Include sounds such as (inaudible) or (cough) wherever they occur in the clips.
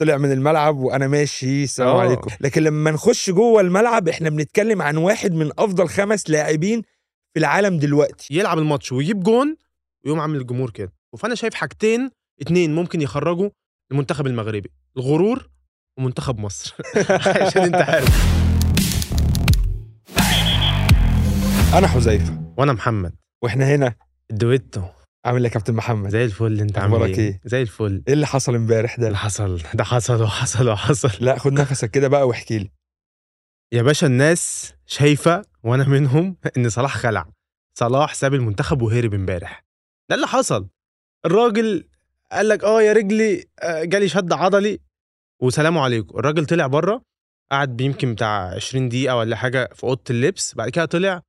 طلع من الملعب وأنا ماشي السلام آه. عليكم. لكن لما نخش جوه الملعب إحنا بنتكلم عن واحد من أفضل خمس لاعبين في العالم دلوقتي. يلعب الماتش ويجيب جون ويقوم عامل الجمهور كده. فأنا شايف حاجتين اتنين ممكن يخرجوا المنتخب المغربي الغرور ومنتخب مصر. (laughs) عشان أنت عارف. أنا حذيفة. وأنا محمد. وإحنا هنا. الدويتو. عامل إيه يا كابتن محمد؟ زي الفل أنت عامل إيه؟ إيه؟ زي الفل. إيه اللي حصل امبارح اللي ده حصل؟ ده حصل وحصل وحصل. لا خد نفسك كده بقى واحكي لي. يا باشا الناس شايفة وأنا منهم إن صلاح خلع. صلاح ساب المنتخب وهرب امبارح. ده اللي حصل. الراجل قال لك آه يا رجلي آه، جالي شد عضلي. وسلام عليكم. الراجل طلع بره قعد يمكن بتاع 20 دقيقة ولا حاجة في أوضة اللبس. بعد كده طلع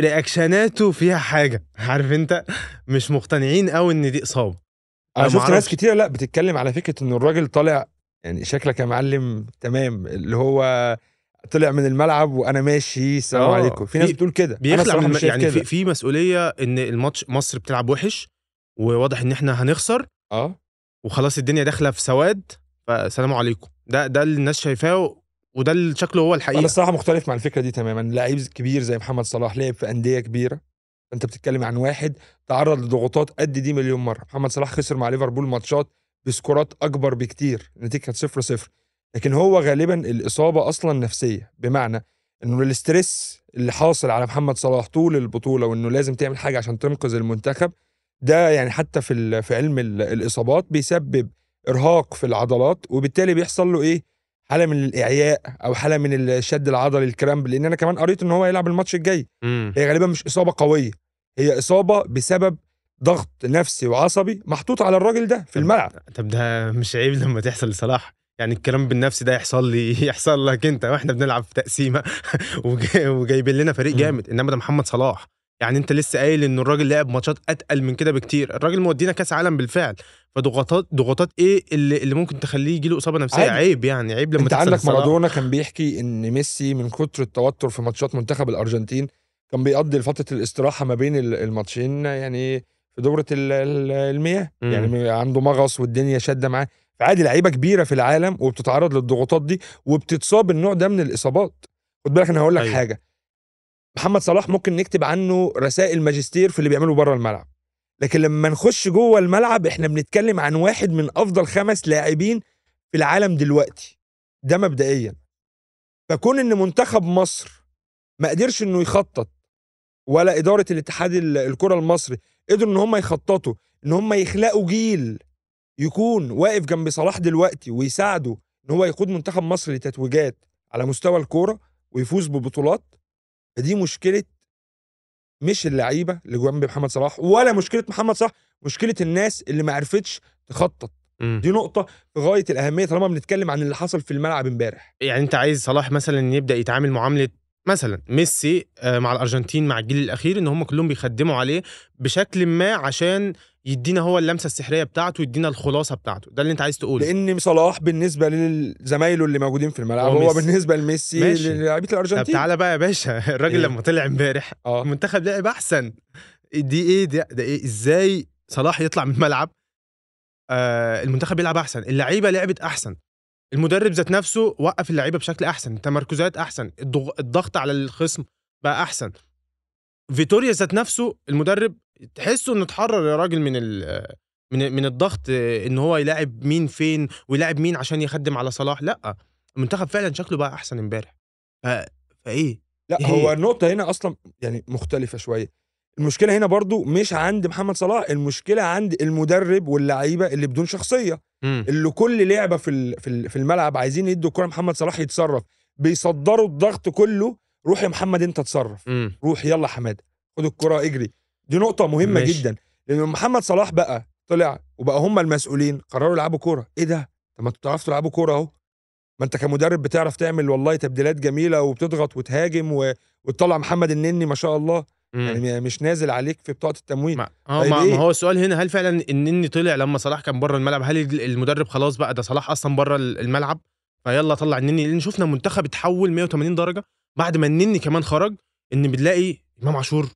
رياكشناته فيها حاجة. (laughs) عارف انت؟ مش مقتنعين قوي إن دي إصابة. أنا شفت ناس. كتير لأ بتتكلم على فكرة إن الراجل طالع يعني شكلك يا معلم تمام اللي هو طلع من الملعب وأنا ماشي السلام آه، عليكم. في ناس في- بتقول كده. بيخلع من يعني في, كده في مسؤولية إن الماتش مصر بتلعب وحش وواضح إن إحنا هنخسر. آه. وخلاص الدنيا داخلة في سواد فسلام عليكم. ده ده اللي الناس شايفاه وده اللي شكله هو أنا الحقيقة الصراحة مختلف مع الفكرة دي تماما. لعيب كبير زي محمد صلاح لعب في أندية كبيرة. أنت بتتكلم عن واحد تعرض لضغوطات قد دي مليون مرة. محمد صلاح خسر مع ليفربول ماتشات بسكورات أكبر بكتير. النتيجة كانت 0 0 لكن هو غالبا الإصابة أصلا نفسيه بمعنى إنه ال stress اللي حاصل على محمد صلاح طول البطولة وإنه لازم تعمل حاجة عشان تنقذ المنتخب ده يعني حتى في في علم ال- الإصابات بيسبب إرهاق في العضلات وبالتالي بيحصل له إيه؟ حالة من الإعياء أو حالة من الشد العضلي الكرامب لأن أنا كمان قريت إن هو هيلعب الماتش الجاي مم. هي غالبا مش إصابة قوية هي إصابة بسبب ضغط نفسي وعصبي محطوط على الراجل ده في الملعب طب ده مش عيب لما تحصل لصلاح يعني الكلام بالنفس ده يحصل لي (laughs) يحصل لك أنت وإحنا بنلعب في تقسيمة (laughs) وجاي- وجايبين لنا فريق. جامد إنما ده محمد صلاح يعني أنت لسه قايل إن الراجل لعب ماتشات أتقل من كده بكتير الراجل مودينا كأس عالم بالفعل فضغوطات ضغوطات إيه اللي, اللي ممكن تخليه يجي له إصابة نفسية عادي. عيب يعني عيب لما أنت عندك. مارادونا كان بيحكي إن ميسي من كتر التوتر في ماتشات منتخب الأرجنتين كان بيقضي فتره الاستراحة ما بين ال- الماتشين يعني في دورة ال- ال- المياه مم. يعني عنده مغص والدنيا شادة معاه فعادي لعيبة كبيرة في العالم وبتتعرض للضغوطات دي وبتتصاب النوع ده من الإصابات خد بالك أنا هقول لك أيوة. حاجة محمد صلاح ممكن نكتب عنه رسائل ماجستير في اللي بيعمله بره الملعب. لكن لما نخش جوه الملعب إحنا بنتكلم عن واحد من أفضل خمس لاعبين في العالم دلوقتي. ده مبدئيا. فكون إن منتخب مصر ما قدرش إنه يخطط ولا إدارة الاتحاد ال- الكرة المصري قدروا إن هم يخططوا إن هم يخلقوا جيل يكون واقف جنب صلاح دلوقتي ويساعده إن هو يقود منتخب مصر لتتويجات على مستوى الكورة ويفوز ببطولات فدي مشكلة مش اللعيبة اللي جنب محمد صلاح ولا مشكلة محمد صلاح مشكلة الناس اللي ما عرفتش تخطط مم. دي نقطة في غاية الأهمية طالما بنتكلم عن اللي حصل في الملعب امبارح يعني أنت عايز صلاح مثلا يبدأ يتعامل معاملة مثلا ميسي آه، مع الأرجنتين مع الجيل الأخير إن هم كلهم بيخدموا عليه بشكل ما عشان يدينا هو اللمسة السحرية بتاعته يدينا الخلاصة بتاعته. ده اللي انت عايز تقوله. لأن صلاح بالنسبة لزمايله اللي موجودين في الملعب هو. بالنسبة لميسي. للاعيبه طب الارجنتين تعالى بقى يا باشا. (laughs) الراجل إيه؟ لما طلع امبارح آه. المنتخب لعب أحسن. دي إيه؟ ده, ده إيه؟ إزاي صلاح يطلع من الملعب؟ آه المنتخب يلعب أحسن. اللعيبة لعبت أحسن. المدرب ذات نفسه وقف اللعيبة بشكل أحسن. التمركزات أحسن. الضغ- الضغط على الخصم بقى أحسن. فيتوريا ذات نفسه المدرب تحسه إنه اتحرر يا راجل من ال من من الضغط إن هو يلاعب مين فين ويلاعب مين عشان يخدم على صلاح. لأ المنتخب فعلا شكله بقى أحسن إمبارح. ف... فإيه؟ لأ إيه؟ هو النقطة هنا أصلا يعني مختلفة شوية. المشكلة هنا برضو مش عند محمد صلاح المشكلة عند المدرب واللعيبة اللي بدون شخصية. مم. اللي كل لعبة في في ال- في الملعب عايزين يدوا الكرة محمد صلاح يتصرف. بيصدروا الضغط كله روح يا محمد أنت اتصرف. روح يلا حمادة خد الكرة اجري. دي نقطة مهمة ماشي. جدا. لأن محمد صلاح بقى طلع وبقى هم المسؤولين قرروا يلعبوا كورة. إيه ده؟ طب ما أنتوا بتعرفوا تلعبوا كورة أهو. ما انت كمدرب بتعرف تعمل والله تبديلات جميلة وبتضغط وتهاجم و... وتطلع محمد النني ما شاء الله. مم. يعني مش نازل عليك في بطاقة التموين. ما آه طيب ما, إيه؟ ما هو السؤال هنا هل فعلا النني طلع لما صلاح كان بره الملعب؟ هل المدرب خلاص بقى ده صلاح أصلا بره الملعب؟ فيلا طلع النني. لأن شفنا منتخب اتحول 180 درجة بعد ما النني كمان خرج إن بنلاقي إمام عاشور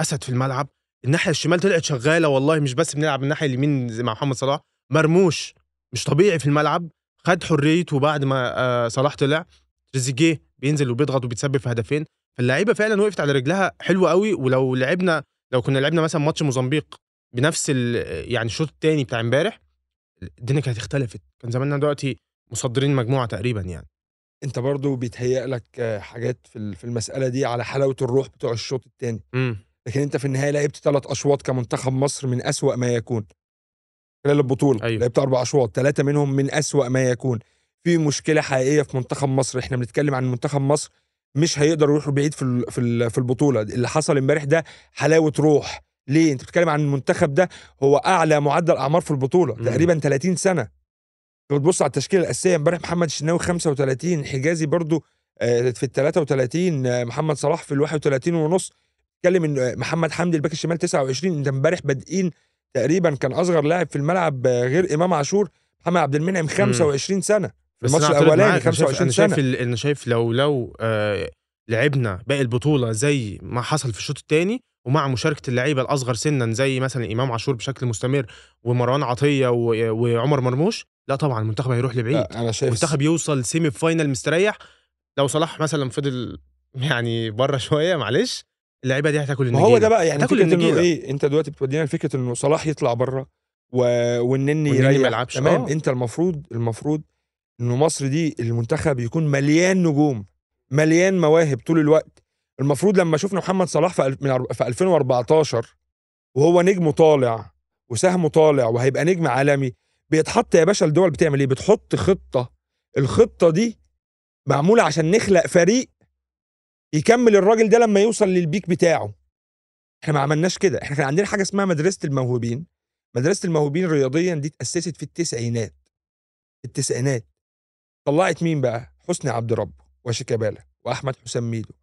أسد في الملعب. الناحية الشمال طلعت شغالة والله مش بس بنلعب الناحية اليمين مع محمد صلاح. مرموش مش طبيعي في الملعب. خد حريته بعد ما آه صلاح طلع. تريزيجيه بينزل وبيضغط وبيتسبب في هدفين. فاللعيبة فعلا وقفت على رجلها حلوة قوي. ولو لعبنا لو كنا لعبنا مثلا ماتش موزمبيق بنفس يعني الشوط الثاني بتاع امبارح الدنيا كانت اختلفت. كان زماننا دلوقتي مصدرين مجموعة تقريبا يعني. أنت برضو بيتهيأ لك آه، حاجات في ال- في المسألة دي على حلاوة الروح بتوع الشوط الثاني لكن أنت في النهاية لعبت ثلاث أشواط كمنتخب مصر من أسوأ ما يكون. خلال البطولة أيوة. لعبت أربع أشواط ثلاثة منهم من أسوأ ما يكون. في مشكلة حقيقية في منتخب مصر إحنا بنتكلم عن منتخب مصر مش هيقدر يروح بعيد في في ال- في البطولة. اللي حصل امبارح ده حلاوة روح. ليه؟ أنت بتتكلم عن المنتخب ده هو أعلى معدل أعمار في البطولة. تقريبا 30 سنة. بتبص على التشكيلة الأساسية امبارح محمد الشناوي 35 حجازي برضو آه، في ال 33 آه، محمد صلاح في ال 31 ونص. اتكلم إن محمد حمدي الباك الشمال 29 انت امبارح بادئين تقريبا كان أصغر لاعب في الملعب غير إمام عاشور محمد عبد المنعم 25 سنة في الماتش الأولاني معاك. أنا شايف- 25 أنا شايف سنة أنا شايف لو لو آه لعبنا باقي البطولة زي ما حصل في الشوط الثاني ومع مشاركة اللعيبة الأصغر سنا زي مثلا إمام عاشور بشكل مستمر ومروان عطية وعمر مرموش لا طبعا المنتخب هيروح لبعيد أنا شايف المنتخب يوصل semi final مستريح لو صلاح مثلا فضل يعني بره (laughs) شوية معلش اللعيبة دي هتاكل النجيله هو ده بقى يعني هتاكل إنه النجيلة. إيه أنت دلوقتي بتودينا لفكرة إنه صلاح يطلع بره و... والنني يريح ما يلعبش، تمام آه. أنت المفروض المفروض إنه مصر دي المنتخب يكون مليان نجوم مليان مواهب طول الوقت. المفروض لما شفنا محمد صلاح في, في 2014 وهو نجم طالع وسهمه طالع وهيبقى نجم عالمي بيتحط يا باشا الدول بتعمل إيه؟ بتحط خطة. الخطة دي معمولة عشان نخلق فريق يكمل الراجل ده لما يوصل لل peak بتاعه. إحنا ما عملناش كده. إحنا كان عندنا حاجة اسمها مدرسة الموهوبين. مدرسة الموهوبين رياضيا دي اتاسست في التسعينات. التسعينات. طلعت مين بقى؟ حسني عبد ربه وشيكابالا وأحمد حسام ميدو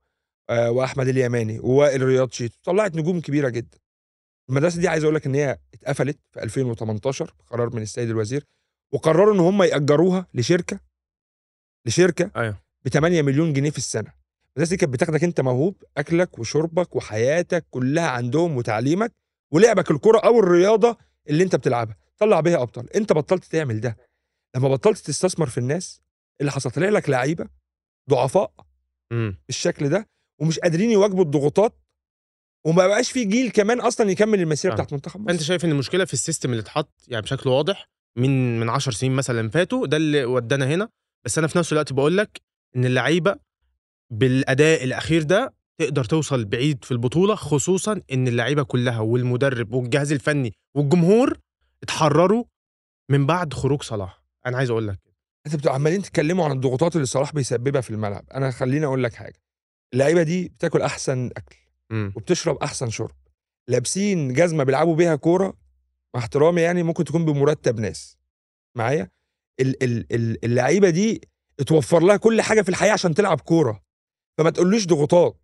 آه وأحمد اليماني ووائل رياض شيتو. طلعت نجوم كبيرة جدا. المدرسة دي عايز أقول لك إن هي اتقفلت في 2018 بقرار من السيد الوزير وقرروا إن هم يأجروها لشركة لشركة أيوه. ب 8 مليون جنيه في السنة. المدرسة دي كانت بتاخدك انت موهوب أكلك وشربك وحياتك كلها عندهم وتعليمك ولعبك الكره أو الرياضة اللي انت بتلعبها. طلع بيها أبطال. انت بطلت تعمل ده. لما بطلت تستثمر في الناس اللي حصل طلع لك لعيبة ضعفاء امم. بالشكل ده ومش قادرين يواجهوا الضغوطات وما بقاش في جيل كمان أصلا يكمل المسيرة آه. بتاعت منتخب انت مصر شايف إن المشكلة في السيستم اللي اتحط يعني بشكل واضح من من 10 سنين مثلا فاتوا ده اللي ودانا هنا. بس أنا في نفس الوقت بقول لك إن اللعيبة بالأداء الأخير ده تقدر توصل بعيد في البطولة خصوصا إن اللعيبة كلها والمدرب والجهاز الفني والجمهور اتحرروا من بعد خروج صلاح. أنا عايز أقول لك أنت عمالين تتكلموا عن الضغوطات اللي صلاح بيسببها في الملعب. أنا خليني أقول لك حاجة. اللعيبة دي بتاكل أحسن أكل امم وبتشرب أحسن شرب. لابسين جزمة بيلعبوا بيها كورة مع احترامي يعني ممكن تكون بمرتب ناس. معايا؟ ال- ال- ال- اللعيبة دي اتوفر لها كل حاجة في الحياة عشان تلعب كورة. فما تقوليش ضغوطات.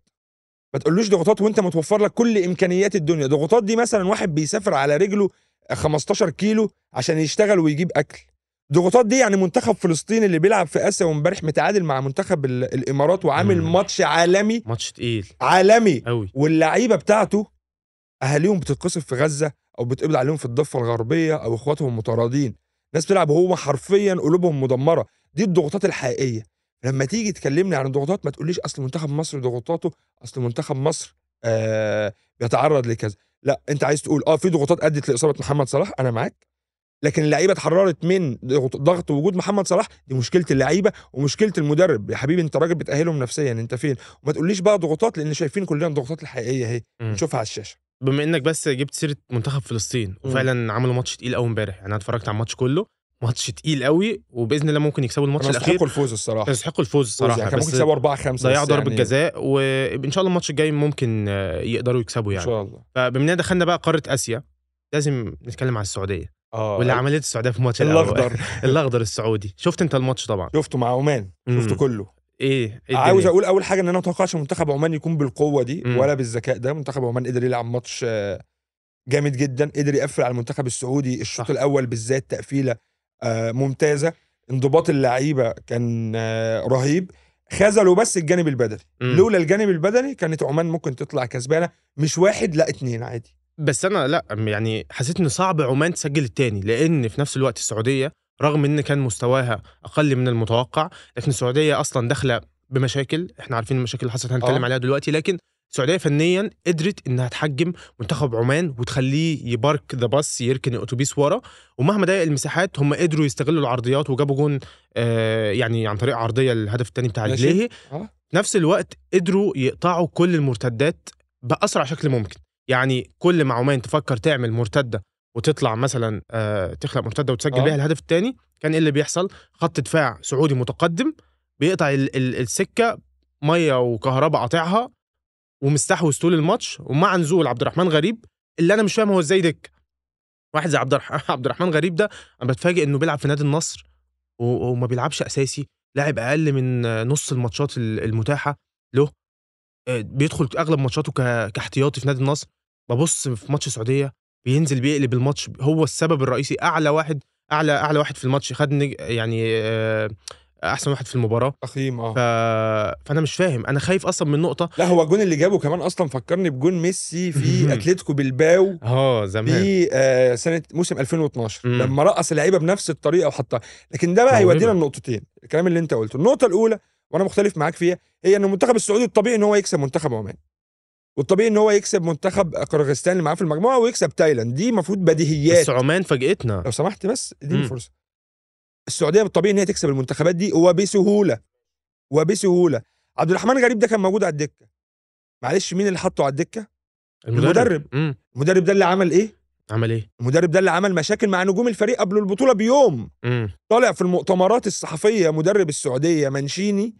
ما تقوليش ضغوطات وانت متوفر لك كل إمكانيات الدنيا. ضغوطات دي مثلا واحد بيسافر على رجله 15 كيلو عشان يشتغل ويجيب أكل. ضغوطات دي يعني منتخب فلسطين اللي بيلعب في آسيا وامبارح متعادل مع منتخب ال- الإمارات وعامل مم. ماتش عالمي. ماتش تقيل. عالمي. قوي واللعيبة بتاعته أهاليهم بتتقصف في غزة أو بتقبض عليهم في الضفة الغربية أو إخواتهم مطاردين ناس بتلعب وهو حرفيا قلوبهم مدمرة. دي الضغوطات الحقيقية. لما تيجي تكلمني عن الضغوطات ما تقوليش أصل منتخب مصر ضغوطاته أصل منتخب مصر آه بيتعرض لكذا. لا أنت عايز تقول آه في ضغوطات أدت لإصابة محمد صلاح؟ أنا معاك. لكن اللعيبة اتحررت من ضغط وجود محمد صلاح دي مشكلة اللعيبة ومشكلة المدرب. يا حبيبي أنت راجل بتأهلهم نفسيا أنت فين؟ وما تقوليش بقى ضغوطات لأن شايفين كلنا الضغوطات الحقيقية أهي. نشوفها على الشاشة. بما إنك بس جبت سيرة منتخب فلسطين وفعلا عملوا ماتش تقيل قوي امبارح يعني أنا اتفرجت على الماتش كله. ماتش تقيل قوي وبإذن الله ممكن يكسبوا الماتش الأخير. يستحقوا الفوز الصراحة. يستحقوا الفوز الصراحة كان ممكن يكسبوا 4 5 ضيعوا ضربة جزاء وإن شاء الله الماتش الجاي ممكن آه، يقدروا يكسبوا إن يعني شاء الله. فبما إننا دخلنا بقى قارة آسيا. لازم نتكلم على السعودية. آه واللي عملت السعودية في الماتش. الأخضر. (laughs) الأخضر السعودي. شفت أنت الماتش طبعا. شفته مع عمان. شفته. كله. إيه إيه عاوز؟ أقول أول حاجة إن أنا ما اتوقعش منتخب عمان يكون بالقوة دي مم. ولا بالذكاء ده. منتخب عمان قدر يلعب ماتش آه، جامد جدا قدر يقفل على المنتخب السعودي. الشوط. الأول بالذات تقفيلة. ممتازة. انضباط اللعيبة كان آه، رهيب. خذلوا بس الجانب البدني. لولا الجانب البدني كانت عمان ممكن تطلع كسبانة. مش واحد لا اتنين عادي. بس أنا لا يعني حسيت إن صعب عمان تسجل التاني لأن في نفس الوقت السعودية رغم إن كان مستواها أقل من المتوقع لكن السعودية أصلا داخلة بمشاكل. إحنا عارفين المشاكل اللي حصلت هنتكلم آه. عليها دلوقتي. لكن السعودية فنيا قدرت إنها تحجم منتخب عمان وتخليه يبارك ذا باص يركن الأتوبيس ورا. ومهما ضيق المساحات هم قدروا يستغلوا العرضيات وجابوا جون آه يعني عن طريق عرضية الهدف الثاني بتاع آه. في نفس الوقت قدروا يقطعوا كل المرتدات بأسرع شكل ممكن. يعني كل ما عمان تفكر تعمل مرتدة وتطلع مثلا آه تخلق مرتدة وتسجل آه. بيها الهدف الثاني كان إيه اللي بيحصل؟ خط دفاع سعودي متقدم بيقطع ال ال السكة مية وكهرباء قاطعها ومستحوذ طول الماتش ومع نزول عبد الرحمن غريب اللي أنا مش فاهم هو إزاي دك واحد زي عبد (laughs) عبد الرحمن غريب ده أنا بتفاجئ إنه بيلعب في نادي النصر وما بيلعبش أساسي لاعب أقل من نص الماتشات ال- المتاحة له آه، بيدخل أغلب ماتشاته كاحتياطي في نادي النصر ببص في ماتش السعودية بينزل بيقلب الماتش هو السبب الرئيسي أعلى واحد أعلى أعلى واحد في الماتش خد. يعني آه، أحسن واحد في المباراة. تقييم آه. ف... فأنا مش فاهم. أنا خايف أصلا من نقطة. لا هو الجون اللي جابه كمان أصلا فكرني بجون ميسي في (laughs) أتلتيكو بالباو آه زمان. في آه سنة موسم 2012 مم. لما رقص اللعيبة بنفس الطريقة وحطها. لكن ده بقى. هيودينا لنقطتين. الكلام اللي أنت قلته. النقطة الأولى وأنا مختلف معاك فيها هي إن المنتخب السعودي الطبيعي إن هو يكسب منتخب عمان. والطبيعي إن هو يكسب منتخب قرغستان اللي معاه في المجموعة ويكسب تايلاند. دي المفروض بديهيات. بس عمان فاجئتنا. لو سمحت بس اديني. فرصة. السعودية بالطبيعي إن هي تكسب المنتخبات دي وبسهولة وبسهولة. عبد الرحمن غريب ده كان موجود على الدكة. معلش مين اللي حطه على الدكة؟ المدرب. امم المدرب ده اللي عمل إيه؟ عمل إيه؟ المدرب ده اللي عمل مشاكل مع نجوم الفريق قبل البطولة بيوم. امم طالع في المؤتمرات الصحفية مدرب السعودية منشيني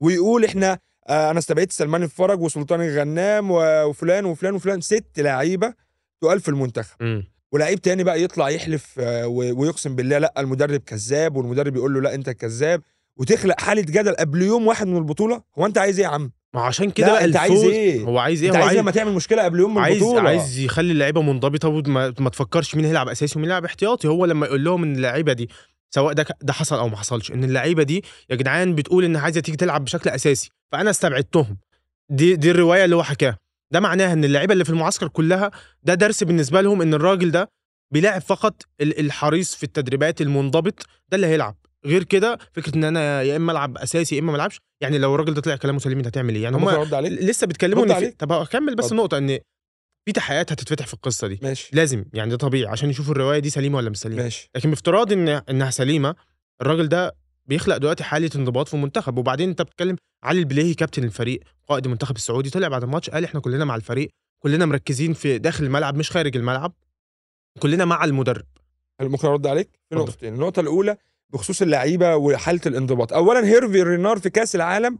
ويقول إحنا آه أنا استبعدت سلمان الفرج وسلطان الغنام وفلان وفلان وفلان ست لعيبة تقال في المنتخب. امم ولعيب تاني بقى يطلع يحلف آه، ويقسم بالله لأ المدرب كذاب والمدرب يقول له لأ أنت كذاب وتخلق حالة جدل قبل يوم واحد من البطولة. هو أنت عايز إيه يا عم؟ ما عشان كده بقى أنت عايز إيه؟ هو عايز إيه؟ أنت عايز عايز لما تعمل مشكلة قبل يوم من عايز البطولة. عايز يخلي اللعيبة منضبطة وما ما تفكرش مين هيلعب أساسي ومين هيلعب احتياطي. هو لما يقول لهم إن اللعيبة دي سواء ده ده حصل أو ما حصلش إن اللعيبة دي يا جدعان بتقول ان عايزة تيجي تلعب بشكل أساسي فأنا استبعدتهم. دي دي الرواية اللي هو حكاها. ده معناها إن اللعيبة اللي في المعسكر كلها ده درس بالنسبة لهم إن الراجل ده بيلاعب فقط ال- الحريص في التدريبات المنضبط ده اللي هيلعب. غير كده فكرة إن أنا يا إما ألعب أساسي يا إما ما ألعبش يعني لو الراجل ده طلع كلامه سليم أنت هتعمل إيه؟ يعني هم لسه بيتكلموا إن في. طب اكمل بس. النقطه إن في تحقيقات هتتفتح في القصة دي. ماشي. لازم يعني ده طبيعي عشان يشوفوا الرواية دي سليمة ولا مش سليمة. ماشي. لكن بافتراض إن إنها سليمة الراجل ده بيخلق دلوقتي حالة انضباط في المنتخب. وبعدين انت بتتكلم علي البليهي كابتن الفريق قائد المنتخب السعودي طلع بعد الماتش قال إحنا كلنا مع الفريق كلنا مركزين في داخل الملعب مش خارج الملعب. كلنا مع المدرب. ممكن أرد عليك؟ في. نقطتين. النقطة الأولى بخصوص اللعيبة وحالة الانضباط. اولا هيرفي رينار في كأس العالم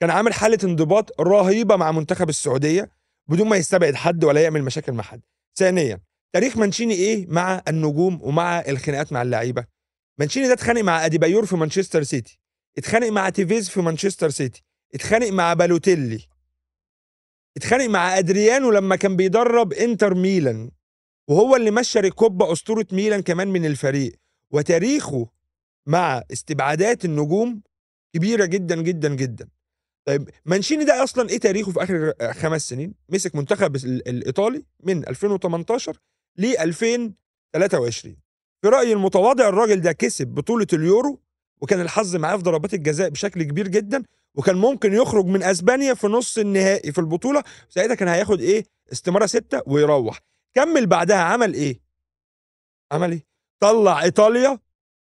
كان عامل حالة انضباط رهيبة مع منتخب السعودية بدون ما يستبعد حد ولا يعمل مشاكل مع حد. ثانيا تاريخ مانشيني إيه مع النجوم ومع الخناقات مع اللعيبة؟ مانشيني ده اتخانق مع أديبايور في مانشستر سيتي اتخانق مع تيفيز في مانشستر سيتي اتخانق مع بالوتيلي اتخانق مع أدريانو لما كان بيدرب إنتر ميلان وهو اللي مشى ريكوبا أسطورة ميلان كمان من الفريق. وتاريخه مع استبعادات النجوم كبيرة جدا جدا جدا. طيب مانشيني ده أصلا إيه تاريخه في آخر خمس سنين؟ مسك منتخب ال- الإيطالي من 2018 ل 2023 في رأيي المتواضع الراجل ده كسب بطولة اليورو وكان الحظ معاه في ضربات الجزاء بشكل كبير جدا وكان ممكن يخرج من أسبانيا في نص النهائي في البطولة ساعتها كان هياخد إيه؟ استمارة ستة ويروح. كمل بعدها عمل إيه؟ عمل إيه؟ طلع إيطاليا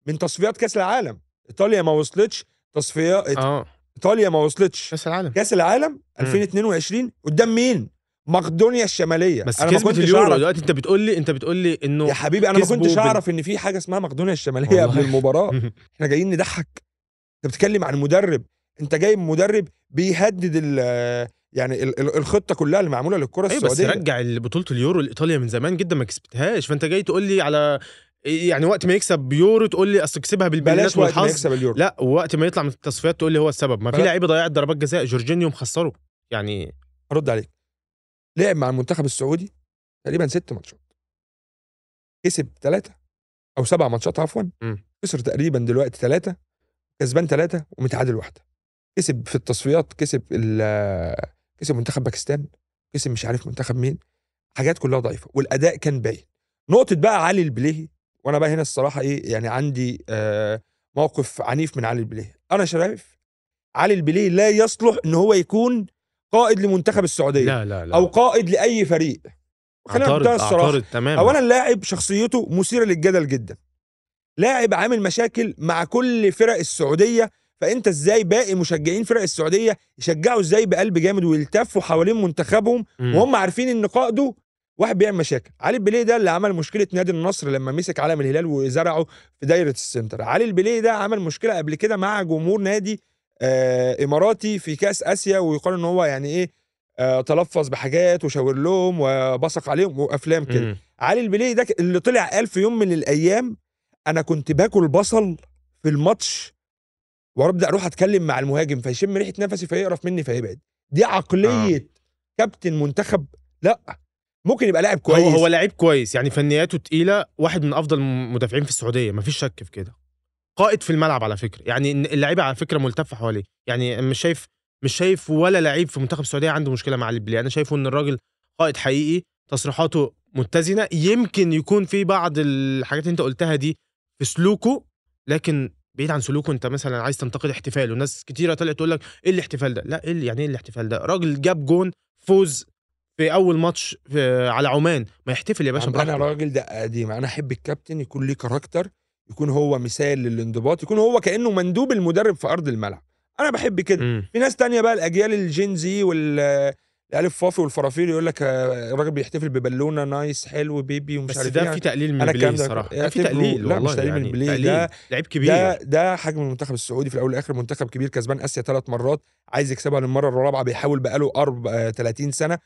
من تصفيات كأس العالم. إيطاليا ما وصلتش تصفيات آه. إيطاليا ما وصلتش كأس العالم. كأس العالم 2022 قدام مين؟ مقدونيا الشمالية. بس أنا ما كنتش اليورو دلوقتي. أنت بتقول لي أنت بتقول لي إنه يا حبيبي أنا ما كنتش أعرف إن في حاجة اسمها مقدونيا الشمالية. قبل المباراة. (laughs) إحنا جايين نضحك. أنت بتتكلم عن مدرب. أنت جايب مدرب بيهدد ال يعني ال- ال- الخطة كلها اللي معموله للكره بس السعودية. رجع بطولة اليورو لإيطاليا من زمان جدا ما كسبتهاش. فأنت جاي تقول لي على يعني وقت ما يكسب يورو تقول لي أصل كسبها بالبلنتات بلاش وقت ما والحظ يكسب اليورو. لا ووقت ما يطلع من التصفيات تقول لي هو السبب. ما في لعيبة ضيعت ضربات جزاء جورجينيو مخسره. يعني أرد عليك. لعب مع المنتخب السعودي تقريبا ست ماتشات. كسب ثلاثة أو سبع ماتشات عفوا. خسر تقريبا دلوقتي ثلاثة كسبان ثلاثة ومتعادل واحدة. كسب في التصفيات كسب ال- كسب منتخب باكستان كسب مش عارف منتخب مين. حاجات كلها ضعيفة والأداء كان باين نقطة بقى علي البليهي وأنا بقى هنا الصراحة إيه يعني عندي آه موقف عنيف من علي البليه أنا شايف علي البليه لا يصلح إن هو يكون قائد لمنتخب السعودية لا لا لا. أو قائد لأي فريق. خلينا بمنتهى الصراحة. تماما. اولا لاعب شخصيته مثيرة للجدل جدا. لاعب عامل مشاكل مع كل فرق السعودية فأنت إزاي باقي مشجعين فرق السعودية يشجعوا إزاي بقلب جامد ويلتفوا حوالين منتخبهم مم. وهم عارفين إن قائده واحد بيعمل مشاكل. علي البليه ده اللي عمل مشكلة نادي النصر لما مسك علم الهلال وزرعه في دايرة السنتر. علي البليه ده عمل مشكلة قبل كده مع جمهور نادي إماراتي في كأس آسيا ويقال إن هو يعني إيه آه تلفظ بحاجات وشاور لهم وبصق عليهم وأفلام كده مم. علي البليه ده اللي طلع قال في يوم من الأيام أنا كنت باكل بصل في الماتش وابدا أروح أتكلم مع المهاجم فيشم ريحة نفسي فيقرف مني فيبعد دي عقلية آه. كابتن منتخب لأ ممكن يبقى لاعب كويس هو هو لعيب كويس يعني فنياته تقيلة واحد من أفضل المدافعين في السعودية مفيش شك في كده قائد في الملعب على فكرة. يعني اللعيبة على فكرة ملتفة حواليه. يعني مش شايف مش شايف ولا لعيب في منتخب السعودية عنده مشكلة مع البلي أنا شايفه إن الراجل قائد حقيقي تصريحاته متزنة. يمكن يكون في بعض الحاجات اللي أنت قلتها دي في سلوكه لكن بعيد عن سلوكه أنت مثلا عايز تنتقد احتفاله. ناس كتيرة طلعت تقول لك إيه الاحتفال ده؟ لا إيه يعني إيه الاحتفال ده؟ راجل جاب جون فوز في أول ماتش في على عمان. ما يحتفل يا باشا أنا راجل ده قديم. أنا أحب الكابتن يكون ليه character يكون هو مثال للانضباط يكون هو كأنه مندوب المدرب في أرض الملعب. أنا بحب كده. مم. في ناس تانية بقى الأجيال ال Gen Z وال الألف فافي والفرافير يقول لك آه، الراجل بيحتفل ببالونة nice حلو baby ومش بس عارف ده إيه. في تقليل من يعتبره- ده في تقليل لا، والله مش تقليل من يعني البلاي، تقليل. ده- لعيب كبير. ده ده حجم المنتخب السعودي في الأول والآخر. منتخب كبير كسبان آسيا ثلاث مرات عايز يكسبها للمرة الرابعة بيحاول بقاله أرب... آه، 30 سنة.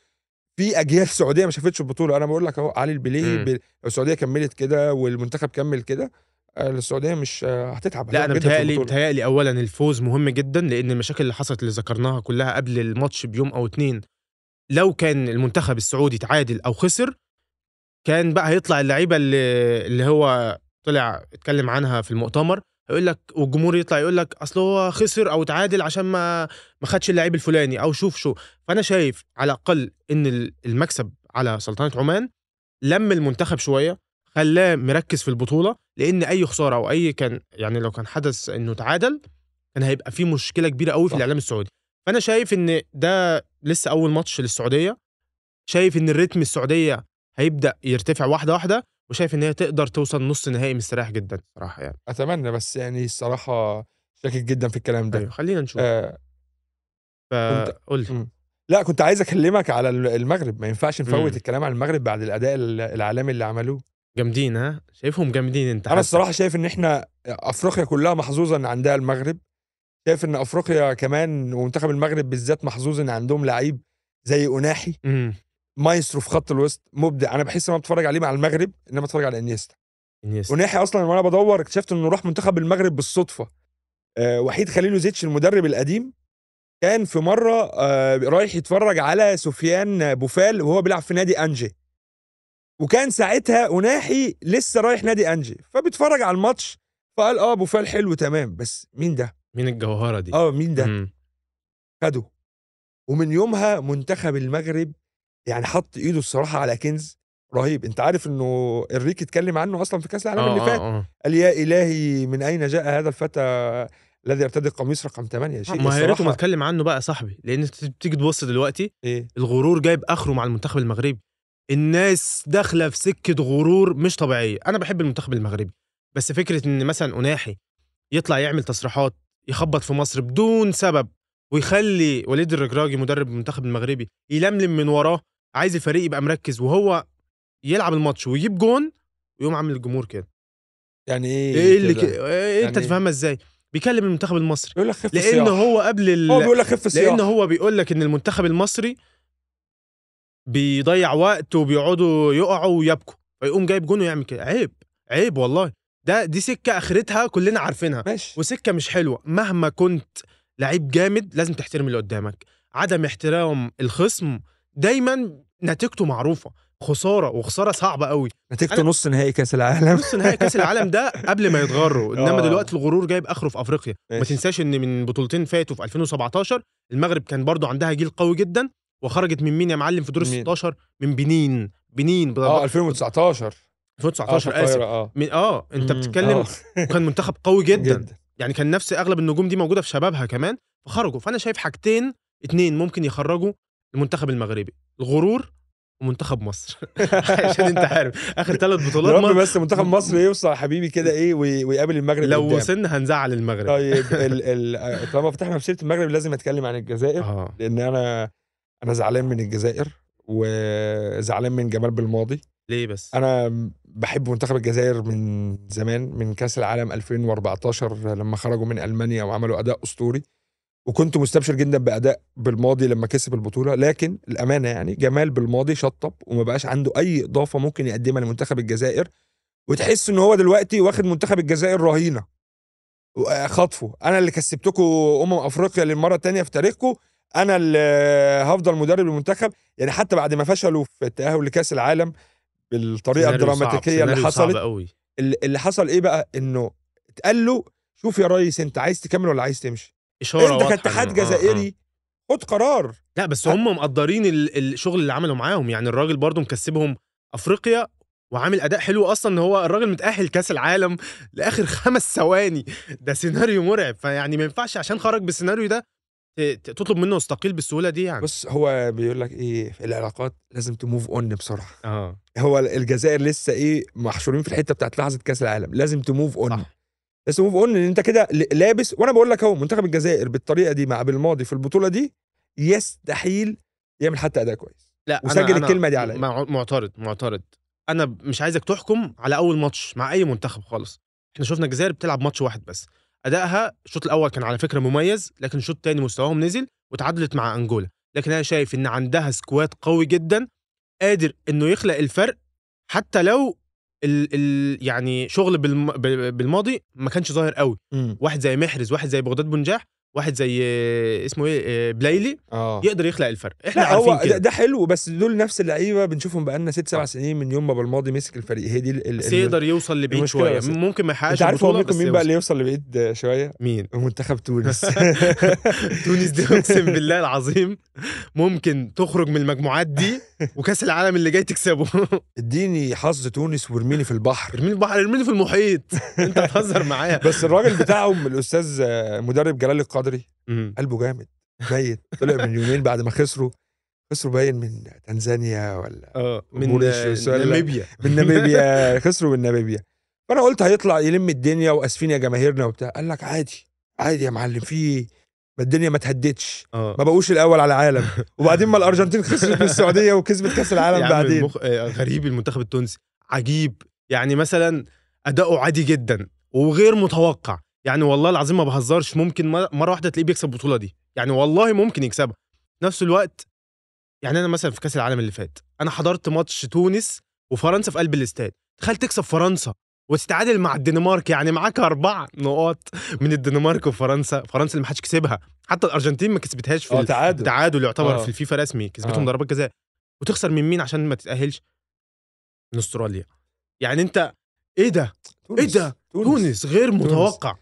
في أجيال سعودية ما شافتش البطولة. أنا بقول لك أهو علي البليه مم. ب... لو السعودية كملت كده والمنتخب كمل كده. آه، السعودية مش آه، هتتعب لا أنا متهيألي. متهيألي اولا الفوز مهم جدا لأن المشاكل اللي حصلت اللي ذكرناها كلها قبل الماتش بيوم أو اتنين لو كان المنتخب السعودي تعادل أو خسر كان بقى هيطلع اللعيبة اللي اللي هو طلع اتكلم عنها في المؤتمر هيقول لك والجمهور يطلع يقول لك أصل هو خسر أو تعادل عشان ما ما خدش اللعيب الفلاني أو شوف شو فأنا شايف على الأقل إن المكسب على سلطنة عمان لم المنتخب شوية خلاه مركز في البطولة لأن أي خسارة أو أي كان يعني لو كان حدث إنه تعادل كان هيبقى في مشكلة كبيرة قوي في. الإعلام السعودي. فأنا شايف إن ده لسه أول ماتش للسعودية. شايف إن الريتم السعودية هيبدأ يرتفع واحدة واحدة وشايف إن هي تقدر توصل نص نهائي مستريح جدا صراحة يعني. أتمنى بس يعني الصراحة شاكك جدا في الكلام ده. أيوه خلينا نشوف. آه كنت- فقول مم. لا كنت عايز أكلمك على المغرب. ما ينفعش نفوت. الكلام عن المغرب بعد الأداء العالمي اللي عملوه. جامدين ها؟ شايفهم جامدين انت أنا حتى. الصراحة شايف إن إحنا أفريقيا كلها محظوظة إن عندها المغرب. شايف إن أفريقيا كمان ومنتخب المغرب بالذات محظوظ إن عندهم لعيب زي أوناحي مايسترو في خط الوسط مبدع. أنا بحس إن أنا بتفرج عليه مع المغرب انما بتفرج على إنيستا. إنيستا. أوناحي أصلا وأنا بدور اكتشفت إنه راح منتخب المغرب بالصدفة. آه وحيد خليلوزيتش المدرب القديم كان في مرة آه رايح يتفرج على سفيان بوفال وهو بيلعب في نادي أنجي. وكان ساعتها أوناحي لسه رايح نادي أنجي فبيتفرج على الماتش فقال آه بوفال حلو تمام. بس مين ده؟ مين الجوهرة دي؟ آه مين ده؟ مم. خده. ومن يومها منتخب المغرب يعني حط إيده الصراحة على كنز رهيب. أنت عارف إنه إنريكي اتكلم عنه أصلا في كأس العالم آه، اللي آه، فات؟ آه. قال يا إلهي من أين جاء هذا الفتى الذي يرتدي القميص رقم 8 شيء ما ريته ما اتكلم عنه بقى يا صاحبي لأن أنت بتيجي تبص دلوقتي إيه؟ الغرور جايب آخره مع المنتخب المغربي. الناس داخلة في سكة غرور مش طبيعية. أنا بحب المنتخب المغربي بس فكرة إن مثلا اناحي يطلع يعمل تصريحات يخبط في مصر بدون سبب ويخلي وليد الركراجي مدرب المنتخب المغربي يلملم من وراه عايز الفريق يبقى مركز وهو يلعب الماتش ويجيب جون ويقوم عامل الجمهور كده. يعني إيه إيه اللي؟ كده؟ إيه أنت يعني- تفهمها إزاي؟ بيكلم المنتخب المصري. يقول لك خف لأن هو قبل ال... هو بيقول لك خف لأن هو بيقول لك إن المنتخب المصري بيضيع وقت وبيقعدوا يقعوا ويبكوا. فيقوم جايب جون ويعمل كده. عيب عيب والله. ده دي سكة آخرتها كلنا عارفينها. ماشي. وسكة مش حلوة. مهما كنت لعيب جامد لازم تحترم اللي قدامك. عدم احترام الخصم دايما نتيجته معروفة. خسارة وخسارة صعبة قوي. نتيجته أنا- نص نهائي كأس العالم. نص نهائي كأس العالم ده قبل ما يتغروا. (laughs) إنما آه. دلوقتي الغرور جايب آخره في أفريقيا. ما ماشي. تنساش إن من بطولتين فاتوا في 2017 المغرب كان برضو عندها جيل قوي جدا. وخرجت من مين يا معلم في دور ال مين؟ 16 من بنين. بنين آه بضربات 2019 2019 في آسف. آه. من آه أنت بتتكلم آه. (laughs) وكان منتخب قوي جدا, جدا. يعني كان نفس أغلب النجوم دي موجودة في شبابها كمان. فخرجوا. فأنا شايف حاجتين اتنين ممكن يخرجوا المنتخب المغربي. الغرور ومنتخب مصر. (laughs) عشان أنت عارف. آخر ثلاث بطولات رب مصر بس منتخب مصر يوصل يا حبيبي كده إيه وي- ويقابل المغرب لو قدام. وصلنا هنزعل المغرب. طيب ال (laughs) ال طالما فتحنا في سيره المغرب لازم أتكلم عن الجزائر آه. لأن أنا أنا زعلان من الجزائر وزعلان من جمال بالماضي. ليه بس؟ أنا بحب منتخب الجزائر من زمان من كأس العالم 2014 لما خرجوا من ألمانيا وعملوا أداء أسطوري. وكنت مستبشر جدا بأداء بالماضي لما كسب البطولة. لكن الأمانة يعني جمال بالماضي شطب وما بقاش عنده أي إضافة ممكن يقدمها لمنتخب الجزائر. وتحس إن هو دلوقتي واخد منتخب الجزائر رهينة. خطفه. أنا اللي كسبتكم أمم أفريقيا للمرة الثانية في تاريخكم أنا اللي هفضل مدرب المنتخب يعني حتى بعد ما فشلوا في التاهل لكأس العالم بالطريقة الدراماتيكية اللي حصلت قوي اللي حصل إيه بقى؟ إنه اتقال له شوف يا ريس أنت عايز تكمل ولا عايز تمشي؟ إشارة أنت كاتحاد إنه- آه، آه. جزائري خد قرار. لا بس هم مقدرين ال- الشغل اللي عمله معاهم يعني الراجل برضو مكسبهم أفريقيا وعامل أداء حلو أصلا إن هو الراجل متأهل كأس العالم لآخر (laughs) خمس ثواني. ده سيناريو مرعب فيعني ما ينفعش عشان خرج بالسيناريو ده تطلب منه يستقيل بالسهولة دي يعني؟ بص هو بيقول لك إيه في العلاقات لازم ت move on بسرعة. آه. هو الجزائر لسه إيه محشورين في الحتة بتاعت لحظة كأس العالم. لازم ت move on صح. لازم ت move on لأن أنت كده لابس وأنا بقول لك أهو منتخب الجزائر بالطريقة دي مع بالماضي في البطولة دي يستحيل يعمل حتى أداء كويس. لا وسجل الكلمة دي عليا. مع- معترض معترض. أنا مش عايزك تحكم على أول ماتش مع أي منتخب خالص. إحنا شفنا الجزائر بتلعب ماتش واحد بس. أدائها الشوط الأول كان على فكرة مميز لكن الشوط الثاني مستواهم نزل وتعادلت مع أنجولا. لكن أنا شايف إن عندها squad قوي جدا قادر إنه يخلق الفرق حتى لو ال ال يعني شغل بالم بالماضي ما كانش ظاهر قوي. واحد زي محرز واحد زي بغداد بونجاح واحد زي آه، اسمه إيه آه، بلايلي آه. يقدر يخلق الفرق. إحنا لا عارفين كده. ده, حلو بس دول نفس اللعيبة بنشوفهم بقالنا ست سبع آه. سنين من يوم ما بالماضي مسك الفريق. هي دي ال- بس يقدر يوصل لبعيد شوية. بس- ممكن ما يحققش أنت عارف هو ممكن مين بقى اللي. يوصل لبعيد شوية؟ مين؟ منتخب تونس. (laughs) (laughs) تونس دي أقسم بالله العظيم ممكن تخرج من المجموعات دي وكأس العالم اللي جاي تكسبه. (laughs) اديني حظ تونس وارميني في البحر. ارميني البحر ارميني في المحيط. (laughs) انت بتهزر معايا. بس الراجل بتاعهم الأستاذ مدرب جلال القدري. قلبه جامد ميت طلع من يومين بعد ما خسروا. خسروا باين من تنزانيا ولا آه من ناميبيا. من ناميبيا. خسروا من ناميبيا. فأنا قلت هيطلع يلم الدنيا وأسفين يا جماهيرنا وبتاع. قال لك عادي عادي يا معلم. في ما الدنيا ما تهدتش آه. ما بقوش الأول على العالم. (laughs) وبعدين ما الأرجنتين خسرت من السعودية وكسبت كأس العالم بعدين. المخ... آه، غريب المنتخب التونسي. عجيب. يعني مثلا أداؤه عادي جدا وغير متوقع. يعني والله العظيم ما بهزرش. ممكن مر- مرة واحدة تلاقيه بيكسب البطوله دي. يعني والله ممكن يكسبها. في نفس الوقت يعني أنا مثلا في كأس العالم اللي فات أنا حضرت ماتش تونس وفرنسا في قلب الاستاد. تخيل تكسب فرنسا. وتتعادل مع الدنمارك يعني معاك أربع نقاط من الدنمارك وفرنسا. فرنسا اللي ما حدش كسبها. حتى الأرجنتين ما كسبتهاش في ال- تعادل. تعادل يعتبر آه. في الفيفا رسمي. كسبتهم آه. ضربات جزاء. وتخسر من مين عشان ما تتأهلش؟ من أستراليا. يعني أنت إيه ده؟ إيه ده؟ تونس. غير متوقع.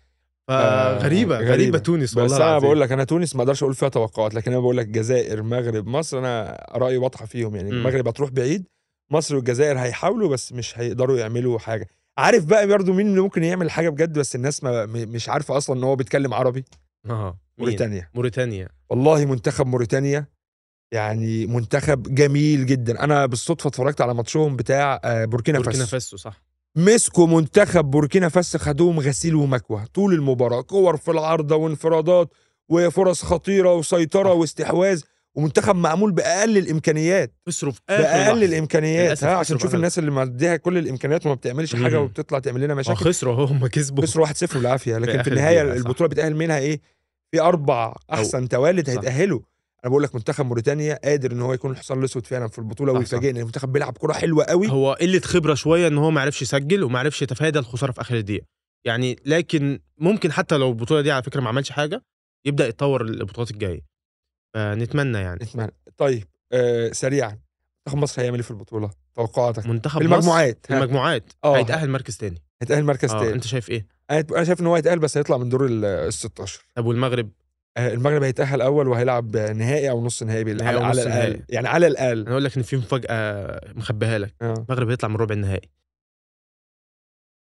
آه، فغريبة غريبة, غريبة تونس والله بس أنا. بقول لك أنا تونس ما أقدرش أقول فيها توقعات لكن أنا بقول لك جزائر مغرب مصر أنا رأيي واضحة فيهم. يعني. المغرب هتروح بعيد مصر والجزائر هيحاولوا بس مش هيقدروا يعملوا حاجة. عارف بقى برضه مين اللي ممكن يعمل حاجة بجد بس الناس ما مش عارفة أصلا إن هو بيتكلم عربي؟ آه؟ موريتانيا. موريتانيا. والله منتخب موريتانيا يعني منتخب جميل جدا. أنا بالصدفة اتفرجت على ماتشهم بتاع آه، بوركينا بوركينا فاسو. فاسو صح. مسكوا منتخب بوركينا فاسو خدوهم غسيل ومكوى. طول المباراة كور في العارضة وانفرادات وفرص خطيرة وسيطرة. واستحواذ. ومنتخب معمول بأقل الإمكانيات. آخر بأقل لحظة. الإمكانيات ها عشان بأقل. الناس اللي مديها كل الإمكانيات وما بتعملش حاجة مم. وبتطلع تعمل لنا آه مشاكل. خسروا هم كسبوا. خسروا 1-0 بالعافية. لكن في النهاية. البطولة بيتاهل منها إيه؟ في أربع أحسن توالد. هيتأهلوا. أنا بقول لك منتخب موريتانيا قادر إن هو يكون الحصان الأسود فعلا في البطولة ويفاجئنا المنتخب بيلعب كرة حلوة قوي. هو قلة خبرة شوية إن هو ما عرفش يسجل وما عرفش يتفادى الخسارة في آخر الدقيقة. يعني لكن ممكن حتى لو البطولة دي على فكرة ما عملش حاجة يبدأ يتطور البطولات الجاية. فنتمنى يعني. نتمنى. طيب آه سريعا منتخب مصر هيعمل إيه في البطولة؟ توقعاتك. منتخب في مصر المجموعات. المجموعات. آه. هيتأهل مركز تاني. هيتأهل مركز آه تاني. أنت شايف إيه؟ أنا شايف إن هو هيتأهل بس هيطلع من دور ال 16 طب والمغرب؟ آه المغرب هيتأهل أول وهيلعب نهائي أو نص نهائي بال- على, أو على الأقل. يعني على الأقل. أنا أقول لك إن في مفاجأة مخبيها لك. آه. المغرب هيطلع من ربع النهائي.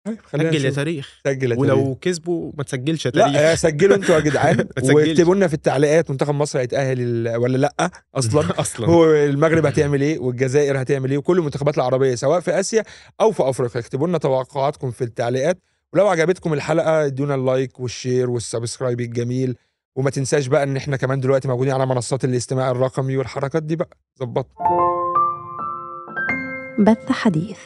سجل يا. تاريخ. سجل يا تاريخ. ولو كسبوا ما تسجلش يا تاريخ. لا سجلوا أنتوا يا جدعان. (laughs) واكتبوا لنا في التعليقات منتخب مصر هيتأهل ولا لأ أصلا. (laughs) أصلا. هو المغرب هتعمل إيه؟ والجزائر هتعمل إيه؟ وكل المنتخبات العربية سواء في آسيا أو في أفريقيا. اكتبوا لنا توقعاتكم في التعليقات. ولو عجبتكم الحلقة ادونا ال like وال share وال subscribe الجميل. وما تنساش بقى إن إحنا كمان دلوقتي موجودين على منصات الاستماع الرقمي والحركات دي بقى. ظبطنا. بث حديث.